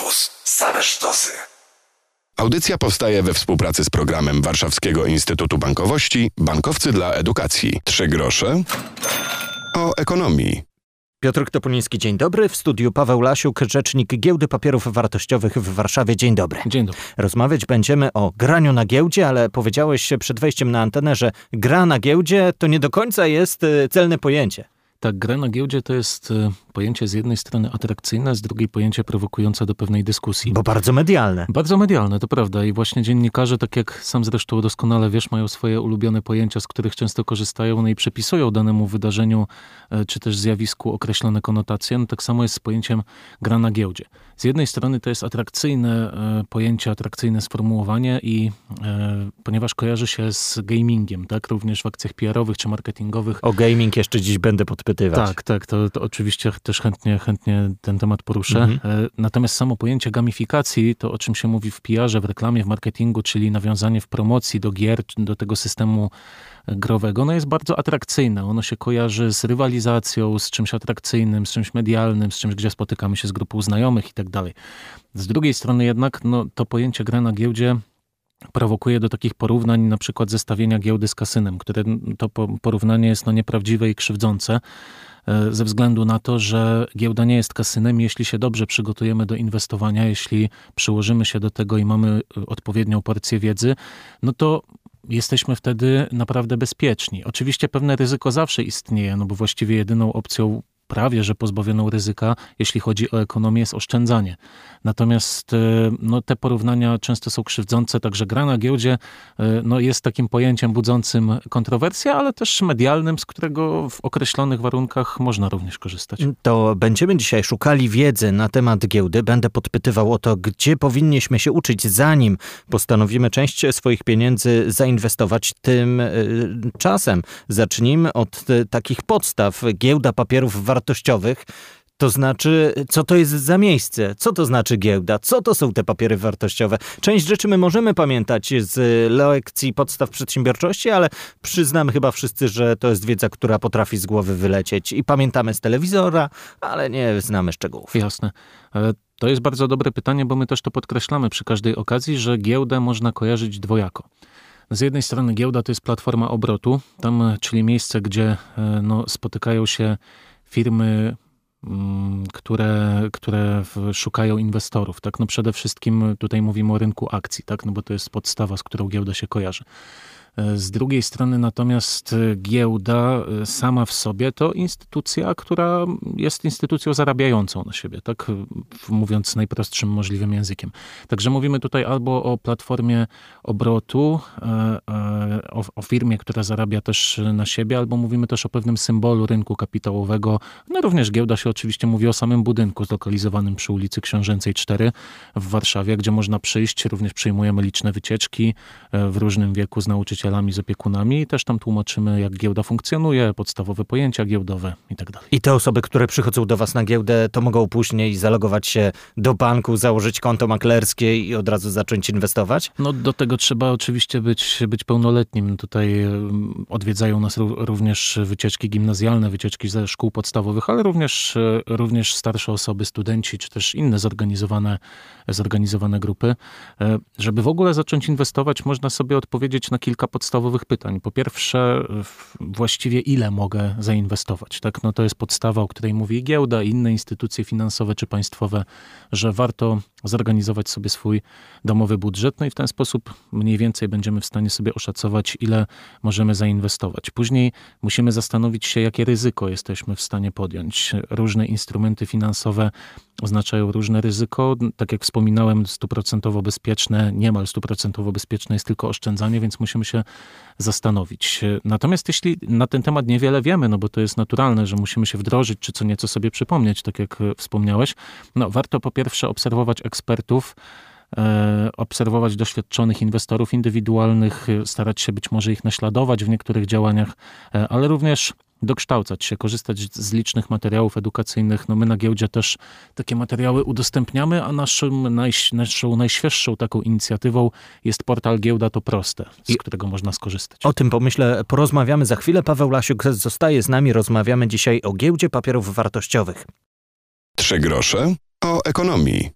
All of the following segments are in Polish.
Campus. Same sztosy. Audycja powstaje we współpracy z programem Warszawskiego Instytutu Bankowości Bankowcy dla Edukacji. Trzy grosze o ekonomii. Piotr Topuliński, dzień dobry. W studiu Paweł Lasiuk, rzecznik Giełdy Papierów Wartościowych w Warszawie. Dzień dobry. Dzień dobry. Rozmawiać będziemy o graniu na giełdzie, ale powiedziałeś przed wejściem na antenę, że gra na giełdzie to nie do końca jest y, celne pojęcie. Tak, gra na giełdzie to jest y, pojęcie z jednej strony atrakcyjne, z drugiej pojęcie prowokujące do pewnej dyskusji. Bo bardzo medialne. Bardzo medialne, to prawda. I właśnie dziennikarze, tak jak sam zresztą doskonale wiesz, mają swoje ulubione pojęcia, z których często korzystają, no i przepisują danemu wydarzeniu e, czy też zjawisku określone konotacje. No tak samo jest z pojęciem gra na giełdzie. Z jednej strony to jest atrakcyjne e, pojęcie, atrakcyjne sformułowanie i e, ponieważ kojarzy się z gamingiem, tak, również w akcjach PR-owych czy marketingowych. O gaming jeszcze dziś będę Tak, tak, to, to oczywiście też chętnie, chętnie ten temat poruszę. Mhm. E, Natomiast samo pojęcie gamifikacji, to o czym się mówi w PR-ze, w reklamie, w marketingu, czyli nawiązanie w promocji do gier, do tego systemu growego, no jest bardzo atrakcyjne. Ono się kojarzy z rywalizacją, z czymś atrakcyjnym, z czymś medialnym, z czymś, gdzie spotykamy się z grupą znajomych i tak dalej. Z drugiej strony jednak, no, to pojęcie gra na giełdzie prowokuje do takich porównań, na przykład zestawienia giełdy z kasynem, które to po- porównanie jest no nieprawdziwe i krzywdzące e, ze względu na to, że giełda nie jest kasynem. Jeśli się dobrze przygotujemy do inwestowania, jeśli przyłożymy się do tego i mamy e, odpowiednią porcję wiedzy, no to jesteśmy wtedy naprawdę bezpieczni. Oczywiście pewne ryzyko zawsze istnieje, no bo właściwie jedyną opcją prawie że pozbawioną ryzyka, jeśli chodzi o ekonomię, jest oszczędzanie. Natomiast e, no, te porównania często są krzywdzące, także gra na giełdzie e, no, jest takim pojęciem budzącym kontrowersję, ale też medialnym, z którego w określonych warunkach można również korzystać. To będziemy dzisiaj szukali wiedzy na temat giełdy. Będę podpytywał o to, gdzie powinniśmy się uczyć, zanim postanowimy część swoich pieniędzy zainwestować tym y, czasem. Zacznijmy od takich podstaw. Giełda papierów wartościowych. To znaczy, co to jest za miejsce? Co to znaczy giełda? Co to są te papiery wartościowe? Część rzeczy my możemy pamiętać z lekcji podstaw przedsiębiorczości, ale przyznamy chyba wszyscy, że to jest wiedza, która potrafi z głowy wylecieć. I pamiętamy z telewizora, ale nie znamy szczegółów. Jasne. E, To jest bardzo dobre pytanie, bo my też to podkreślamy przy każdej okazji, że giełdę można kojarzyć dwojako. Z jednej strony giełda to jest platforma obrotu, tam, czyli miejsce, gdzie e, no, spotykają się firmy, mm, które, które szukają inwestorów. Tak? No przede wszystkim tutaj mówimy o rynku akcji, tak? no bo to jest podstawa, z którą giełda się kojarzy. E, Z drugiej strony natomiast e, giełda e, sama w sobie to instytucja, która jest instytucją zarabiającą na siebie, tak mówiąc najprostszym możliwym językiem. Także mówimy tutaj albo o platformie obrotu, o, o firmie, która zarabia też na siebie, albo mówimy też o pewnym symbolu rynku kapitałowego. No również giełda się oczywiście mówi o samym budynku zlokalizowanym przy ulicy Książęcej 4 w Warszawie, gdzie można przyjść. Również przyjmujemy liczne wycieczki w różnym wieku z nauczycielami, z opiekunami i też tam tłumaczymy, jak giełda funkcjonuje, podstawowe pojęcia giełdowe i tak. I te osoby, które przychodzą do Was na giełdę, to mogą później zalogować się do banku, założyć konto maklerskie i od razu zacząć inwestować? No do tego trzeba oczywiście być, być pełnoletnim. Tutaj em, odwiedzają nas ró- również wycieczki gimnazjalne, wycieczki ze szkół podstawowych, ale również, e, również starsze osoby, studenci, czy też inne zorganizowane, zorganizowane grupy. E, Żeby w ogóle zacząć inwestować, można sobie odpowiedzieć na kilka podstawowych pytań. Po pierwsze, właściwie ile mogę zainwestować? Tak? No to jest podstawa, o której mówi giełda, i inne instytucje finansowe czy państwowe, że warto zorganizować sobie swój domowy budżet, no i w ten sposób mniej więcej będziemy w stanie sobie oszacować, ile możemy zainwestować. Później musimy zastanowić się, jakie ryzyko jesteśmy w stanie podjąć. Różne instrumenty finansowe oznaczają różne ryzyko. Tak jak wspominałem, stuprocentowo bezpieczne, niemal stuprocentowo bezpieczne jest tylko oszczędzanie, więc musimy się zastanowić. Natomiast jeśli na ten temat niewiele wiemy, no bo to jest naturalne, że musimy się wdrożyć, czy co nieco sobie przypomnieć, tak jak e, wspomniałeś, no warto po pierwsze obserwować ekspertów, e, obserwować doświadczonych inwestorów indywidualnych, e, starać się być może ich naśladować w niektórych działaniach, ale również dokształcać się, korzystać z licznych materiałów edukacyjnych. No my na giełdzie też takie materiały udostępniamy, a naszym, najś, naszą najświeższą taką inicjatywą jest portal Giełda to Proste, z I- którego można skorzystać. O tym pomyślę, porozmawiamy za chwilę. Paweł Lasiuk zostaje z nami. Rozmawiamy dzisiaj o giełdzie papierów wartościowych. Trzy grosze o ekonomii.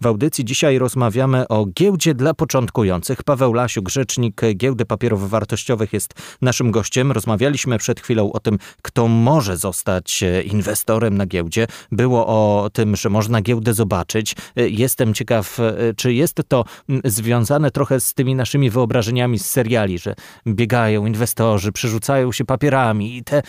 W audycji dzisiaj rozmawiamy o giełdzie dla początkujących. Paweł Lasiuk, rzecznik Giełdy Papierów Wartościowych jest naszym gościem. Rozmawialiśmy przed chwilą o tym, kto może zostać inwestorem na giełdzie. Było o tym, że można giełdę zobaczyć. Jestem ciekaw, czy jest to związane trochę z tymi naszymi wyobrażeniami z seriali, że biegają inwestorzy, przerzucają się papierami i te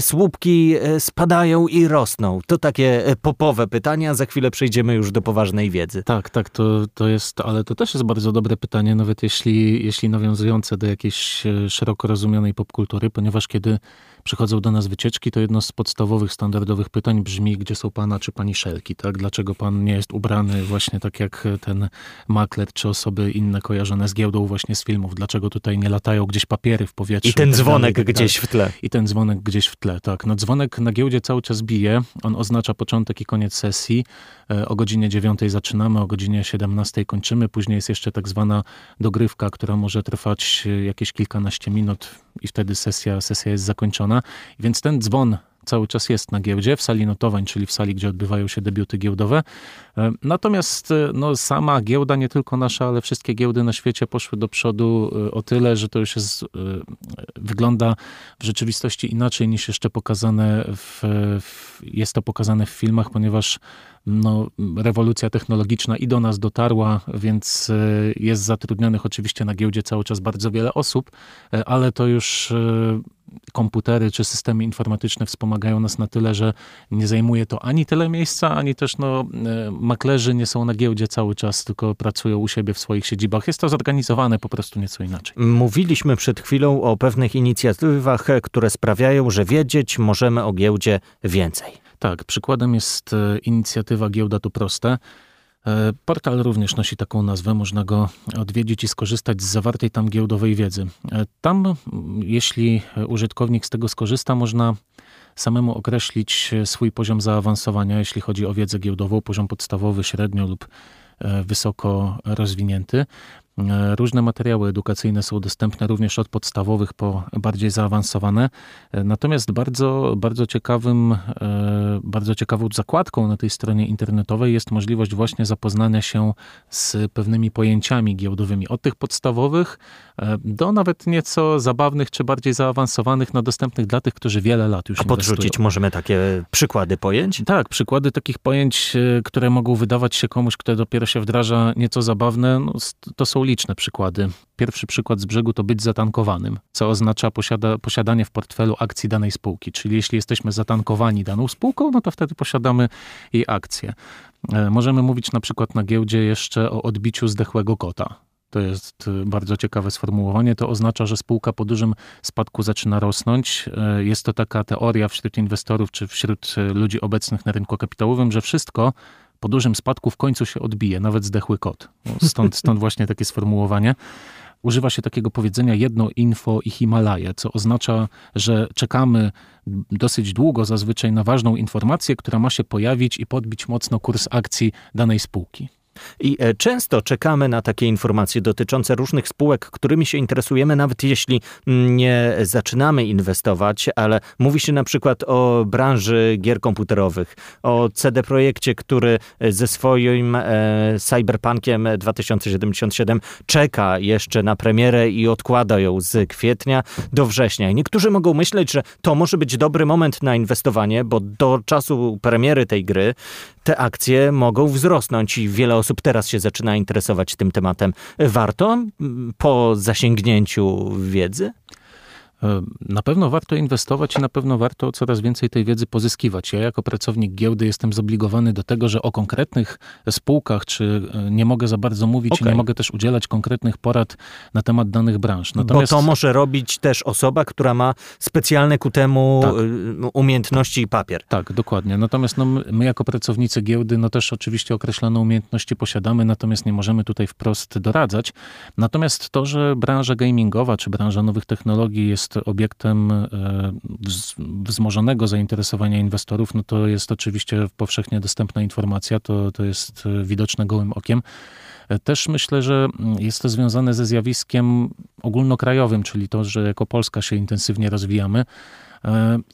słupki spadają i rosną. To takie popowe pytania. Za chwilę przejdziemy już do poważnej wiedzy. Tak, tak, to, to jest, ale to też jest bardzo dobre pytanie, nawet jeśli, jeśli nawiązujące do jakiejś e, szeroko rozumianej popkultury, ponieważ kiedy przychodzą do nas wycieczki, to jedno z podstawowych, standardowych pytań brzmi, gdzie są pana czy pani szelki, tak? Dlaczego pan nie jest ubrany właśnie tak jak ten makler czy osoby inne kojarzone z giełdą właśnie z filmów? Dlaczego tutaj nie latają gdzieś papiery w powietrzu? I ten tak dzwonek dalej, tak gdzieś w tle. I ten dzwonek gdzieś w tle, tak. No dzwonek na giełdzie cały czas bije. On oznacza początek i koniec sesji. E, o godzinie 9 zaczynamy, o godzinie 17 kończymy. Później jest jeszcze tak zwana dogrywka, która może trwać e, jakieś kilkanaście minut i wtedy sesja, sesja jest zakończona. Więc ten dzwon cały czas jest na giełdzie, w sali notowań, czyli w sali, gdzie odbywają się debiuty giełdowe. E, natomiast no, sama giełda, nie tylko nasza, ale wszystkie giełdy na świecie poszły do przodu o tyle, że to już jest, wygląda w rzeczywistości inaczej niż jeszcze pokazane w, w, jest to pokazane w filmach, ponieważ no, rewolucja technologiczna i do nas dotarła, więc e, jest zatrudnionych oczywiście na giełdzie cały czas bardzo wiele osób, e, ale to już e, komputery czy systemy informatyczne wspomagają nas na tyle, że nie zajmuje to ani tyle miejsca, ani też no, maklerzy nie są na giełdzie cały czas, tylko pracują u siebie w swoich siedzibach. Jest to zorganizowane po prostu nieco inaczej. Mówiliśmy przed chwilą o pewnych inicjatywach, które sprawiają, że wiedzieć możemy o giełdzie więcej. Tak, przykładem jest e, inicjatywa Giełda to Proste. E, portal również nosi taką nazwę, można go odwiedzić i skorzystać z zawartej tam giełdowej wiedzy. E, tam, jeśli użytkownik z tego skorzysta, można samemu określić swój poziom zaawansowania, jeśli chodzi o wiedzę giełdową, poziom podstawowy, średnio lub wysoko rozwinięty. E, różne materiały edukacyjne są dostępne również od podstawowych po bardziej zaawansowane. E, natomiast bardzo, bardzo, ciekawym, e, bardzo ciekawą zakładką na tej stronie internetowej jest możliwość właśnie zapoznania się z pewnymi pojęciami giełdowymi, od tych podstawowych do nawet nieco zabawnych czy bardziej zaawansowanych, no dostępnych dla tych, którzy wiele lat już A podrzucić inwestują. możemy takie przykłady pojęć? Tak, przykłady takich pojęć, które mogą wydawać się komuś, kto dopiero się wdraża, nieco zabawne, no, to są liczne przykłady. Pierwszy przykład z brzegu to być zatankowanym, co oznacza posiada, posiadanie w portfelu akcji danej spółki. Czyli jeśli jesteśmy zatankowani daną spółką, no to wtedy posiadamy jej akcje. E, możemy mówić na przykład na giełdzie jeszcze o odbiciu zdechłego kota. To jest e, bardzo ciekawe sformułowanie. To oznacza, że spółka po dużym spadku zaczyna rosnąć. E, jest to taka teoria wśród inwestorów czy wśród ludzi obecnych na rynku kapitałowym, że wszystko, po dużym spadku w końcu się odbije, nawet zdechły kot. Stąd, stąd właśnie takie sformułowanie. Używa się takiego powiedzenia jedno info i Himalaje, co oznacza, że czekamy dosyć długo zazwyczaj na ważną informację, która ma się pojawić i podbić mocno kurs akcji danej spółki. I e, często czekamy na takie informacje dotyczące różnych spółek, którymi się interesujemy, nawet jeśli nie zaczynamy inwestować, ale mówi się na przykład o branży gier komputerowych, o CD Projekcie, który ze swoim e, Cyberpunkiem 2077 czeka jeszcze na premierę i odkłada ją z kwietnia do września. I niektórzy mogą myśleć, że to może być dobry moment na inwestowanie, bo do czasu premiery tej gry te akcje mogą wzrosnąć i wiele osób teraz się zaczyna interesować tym tematem. Warto po zasięgnięciu wiedzy? Na pewno warto inwestować i na pewno warto coraz więcej tej wiedzy pozyskiwać. Ja jako pracownik giełdy jestem zobligowany do tego, że o konkretnych spółkach, czy e, nie mogę za bardzo mówić okay. i nie mogę też udzielać konkretnych porad na temat danych branż. Natomiast... Bo to może robić też osoba, która ma specjalne ku temu tak. E, umiejętności i papier. Tak, dokładnie. Natomiast no, my jako pracownicy giełdy, no też oczywiście określone umiejętności posiadamy, natomiast nie możemy tutaj wprost doradzać. Natomiast to, że branża gamingowa, czy branża nowych technologii jest obiektem e, wzmożonego zainteresowania inwestorów, no to jest oczywiście powszechnie dostępna informacja, to, to jest e, widoczne gołym okiem. E, też myślę, że mm, jest to związane ze zjawiskiem ogólnokrajowym, czyli to, że jako Polska się intensywnie rozwijamy.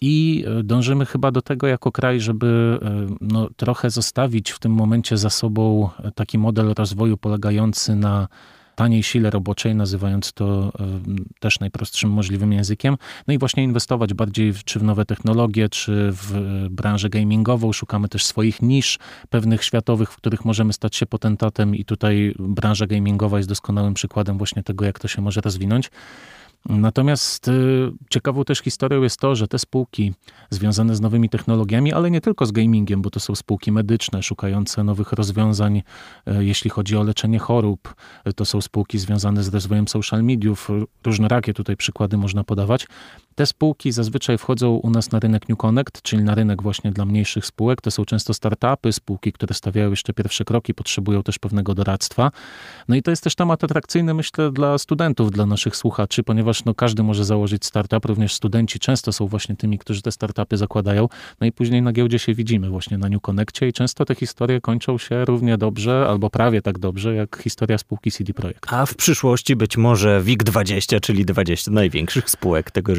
I dążymy chyba do tego jako kraj, żeby no, trochę zostawić w tym momencie za sobą taki model rozwoju polegający na taniej sile roboczej, nazywając to też najprostszym możliwym językiem. No i właśnie inwestować bardziej czy w nowe technologie, czy w branżę gamingową. Szukamy też swoich nisz pewnych światowych, w których możemy stać się potentatem i tutaj branża gamingowa jest doskonałym przykładem właśnie tego, jak to się może rozwinąć. Natomiast y, ciekawą też historią jest to, że te spółki związane z nowymi technologiami, ale nie tylko z gamingiem, bo to są spółki medyczne szukające nowych rozwiązań, y, jeśli chodzi o leczenie chorób, y, to są spółki związane z rozwojem social mediów, różnorakie tutaj przykłady można podawać. Te spółki zazwyczaj wchodzą u nas na rynek New Connect, czyli na rynek właśnie dla mniejszych spółek. To są często startupy, spółki, które stawiają jeszcze pierwsze kroki, potrzebują też pewnego doradztwa. No i to jest też temat atrakcyjny, myślę, dla studentów, dla naszych słuchaczy, ponieważ no, każdy może założyć startup, również studenci często są właśnie tymi, którzy te startupy zakładają. No i później na giełdzie się widzimy właśnie na New Connectie i często te historie kończą się równie dobrze, albo prawie tak dobrze, jak historia spółki CD Projekt. A w przyszłości być może WIG20, czyli 20 największych spółek, tego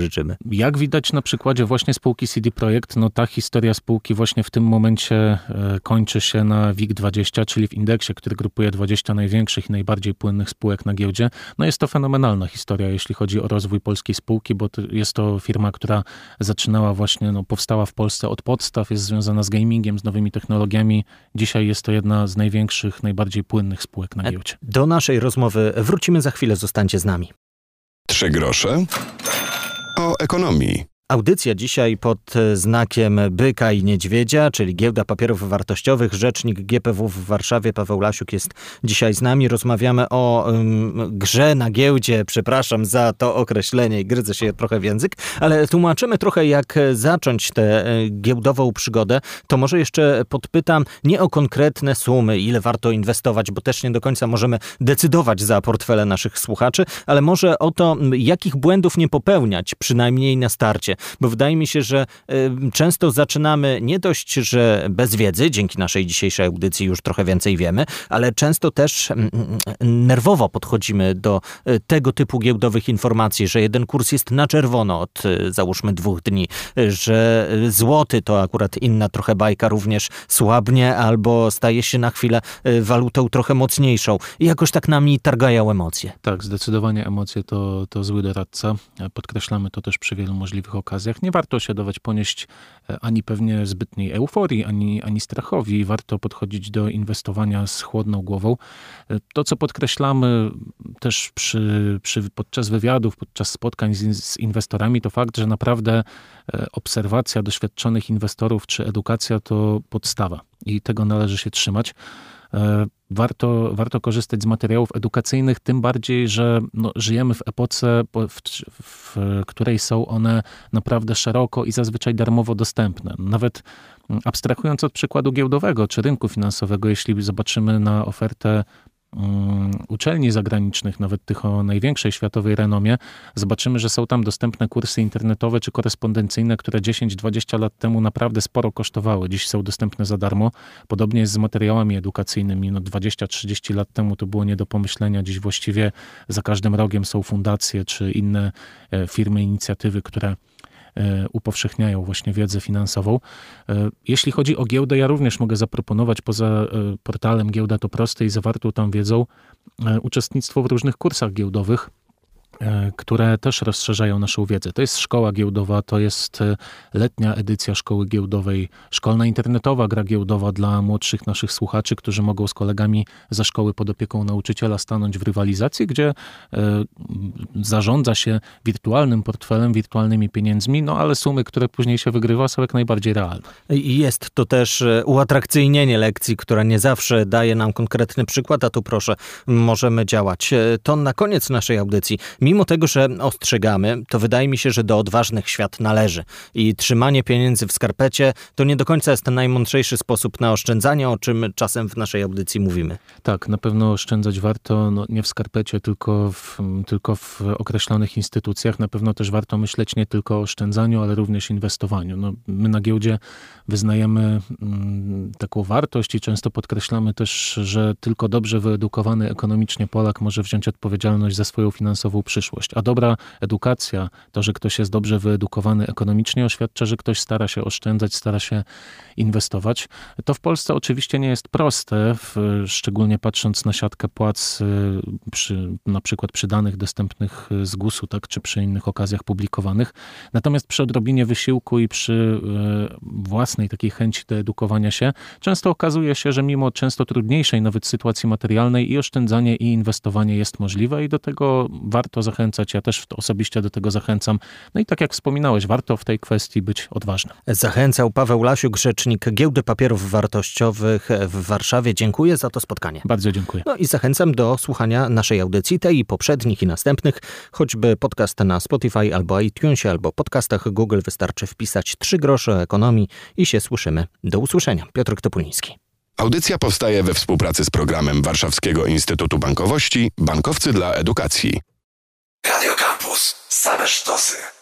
Jak widać na przykładzie właśnie spółki CD Projekt, no ta historia spółki właśnie w tym momencie e, kończy się na WIG20, czyli w indeksie, który grupuje 20 największych i najbardziej płynnych spółek na giełdzie. No jest to fenomenalna historia, jeśli chodzi o rozwój polskiej spółki, bo to jest to firma, która zaczynała właśnie, no, powstała w Polsce od podstaw, jest związana z gamingiem, z nowymi technologiami. Dzisiaj jest to jedna z największych, najbardziej płynnych spółek na giełdzie. Do naszej rozmowy wrócimy za chwilę, zostańcie z nami. Trzy grosze o ekonomii. Audycja dzisiaj pod e, znakiem Byka i Niedźwiedzia, czyli Giełda Papierów Wartościowych. Rzecznik GPW w Warszawie, Paweł Lasiuk jest dzisiaj z nami. Rozmawiamy o um, grze na giełdzie. Przepraszam za to określenie i gryzę się trochę w język, ale tłumaczymy trochę jak zacząć tę e, giełdową przygodę. To może jeszcze podpytam nie o konkretne sumy, ile warto inwestować, bo też nie do końca możemy decydować za portfele naszych słuchaczy, ale może o to, jakich błędów nie popełniać, przynajmniej na starcie bo wydaje mi się, że często zaczynamy nie dość, że bez wiedzy, dzięki naszej dzisiejszej audycji już trochę więcej wiemy, ale często też nerwowo podchodzimy do e, tego typu giełdowych informacji, że jeden kurs jest na czerwono od e, załóżmy dwóch dni, że złoty to akurat inna trochę bajka również słabnie albo staje się na chwilę e, walutą trochę mocniejszą. I jakoś tak nami targają emocje. Tak, zdecydowanie emocje to, to zły doradca. Podkreślamy to też przy wielu możliwych okazjach okazjach. Nie warto się dawać ponieść e, ani pewnie zbytniej euforii, ani, ani strachowi. Warto podchodzić do inwestowania z chłodną głową. E, to, co podkreślamy też przy, przy, podczas wywiadów, podczas spotkań z, z inwestorami, to fakt, że naprawdę e, obserwacja doświadczonych inwestorów czy edukacja to podstawa i tego należy się trzymać. E, warto, warto korzystać z materiałów edukacyjnych, tym bardziej, że no, żyjemy w epoce, w, w, której są one naprawdę szeroko i zazwyczaj darmowo dostępne. Nawet abstrahując od przykładu giełdowego czy rynku finansowego, jeśli zobaczymy na ofertę Mm, uczelni zagranicznych, nawet tych o największej światowej renomie, zobaczymy, że są tam dostępne kursy internetowe czy korespondencyjne, które 10-20 lat temu naprawdę sporo kosztowały. Dziś są dostępne za darmo. Podobnie jest z materiałami edukacyjnymi. No 20-30 lat temu to było nie do pomyślenia. Dziś właściwie za każdym rogiem są fundacje czy inne e, firmy, inicjatywy, które upowszechniają właśnie wiedzę finansową. E, jeśli chodzi o giełdę, ja również mogę zaproponować poza e, portalem Giełda to proste i zawartą tam wiedzą uczestnictwo w różnych kursach giełdowych. E, które też rozszerzają naszą wiedzę. To jest szkoła giełdowa, to jest e, letnia edycja szkoły giełdowej, szkolna internetowa gra giełdowa dla młodszych naszych słuchaczy, którzy mogą z kolegami ze szkoły pod opieką nauczyciela stanąć w rywalizacji, gdzie e, zarządza się wirtualnym portfelem, wirtualnymi pieniędzmi, no ale sumy, które później się wygrywa, są jak najbardziej realne. Jest to też uatrakcyjnienie lekcji, która nie zawsze daje nam konkretny przykład, a tu proszę, możemy działać. To na koniec naszej audycji mimo tego, że ostrzegamy, to wydaje mi się, że do odważnych świat należy. I trzymanie pieniędzy w skarpecie to nie do końca jest ten najmądrzejszy sposób na oszczędzanie, o czym czasem w naszej audycji mówimy. Tak, na pewno oszczędzać warto no, nie w skarpecie, tylko w, tylko w określonych instytucjach. Na pewno też warto myśleć nie tylko o oszczędzaniu, ale również inwestowaniu. No, my na giełdzie wyznajemy mm, taką wartość i często podkreślamy też, że tylko dobrze wyedukowany ekonomicznie Polak może wziąć odpowiedzialność za swoją finansową przyszłość. A dobra edukacja, to, że ktoś jest dobrze wyedukowany ekonomicznie, oświadcza, że ktoś stara się oszczędzać, stara się inwestować. To w Polsce oczywiście nie jest proste, w, szczególnie patrząc na siatkę płac, y, przy, na przykład przy danych dostępnych z GUS-u, tak, czy przy innych okazjach publikowanych. Natomiast przy odrobinie wysiłku i przy y, własnej takiej chęci do edukowania się, często okazuje się, że mimo często trudniejszej nawet sytuacji materialnej i oszczędzanie i inwestowanie jest możliwe i do tego warto zachęcać. Ja też osobiście do tego zachęcam. No i tak jak wspominałeś, warto w tej kwestii być odważnym. Zachęcał Paweł Lasiuk, rzecznik Giełdy Papierów Wartościowych w Warszawie. Dziękuję za to spotkanie. Bardzo dziękuję. No i zachęcam do słuchania naszej audycji, tej i poprzednich i następnych, choćby podcast na Spotify albo iTunesie, albo podcastach Google wystarczy wpisać trzy grosze o ekonomii i się słyszymy. Do usłyszenia. Piotr Topuliński. Audycja powstaje we współpracy z programem Warszawskiego Instytutu Bankowości Bankowcy dla Edukacji. Radio Campus. Same sztosy.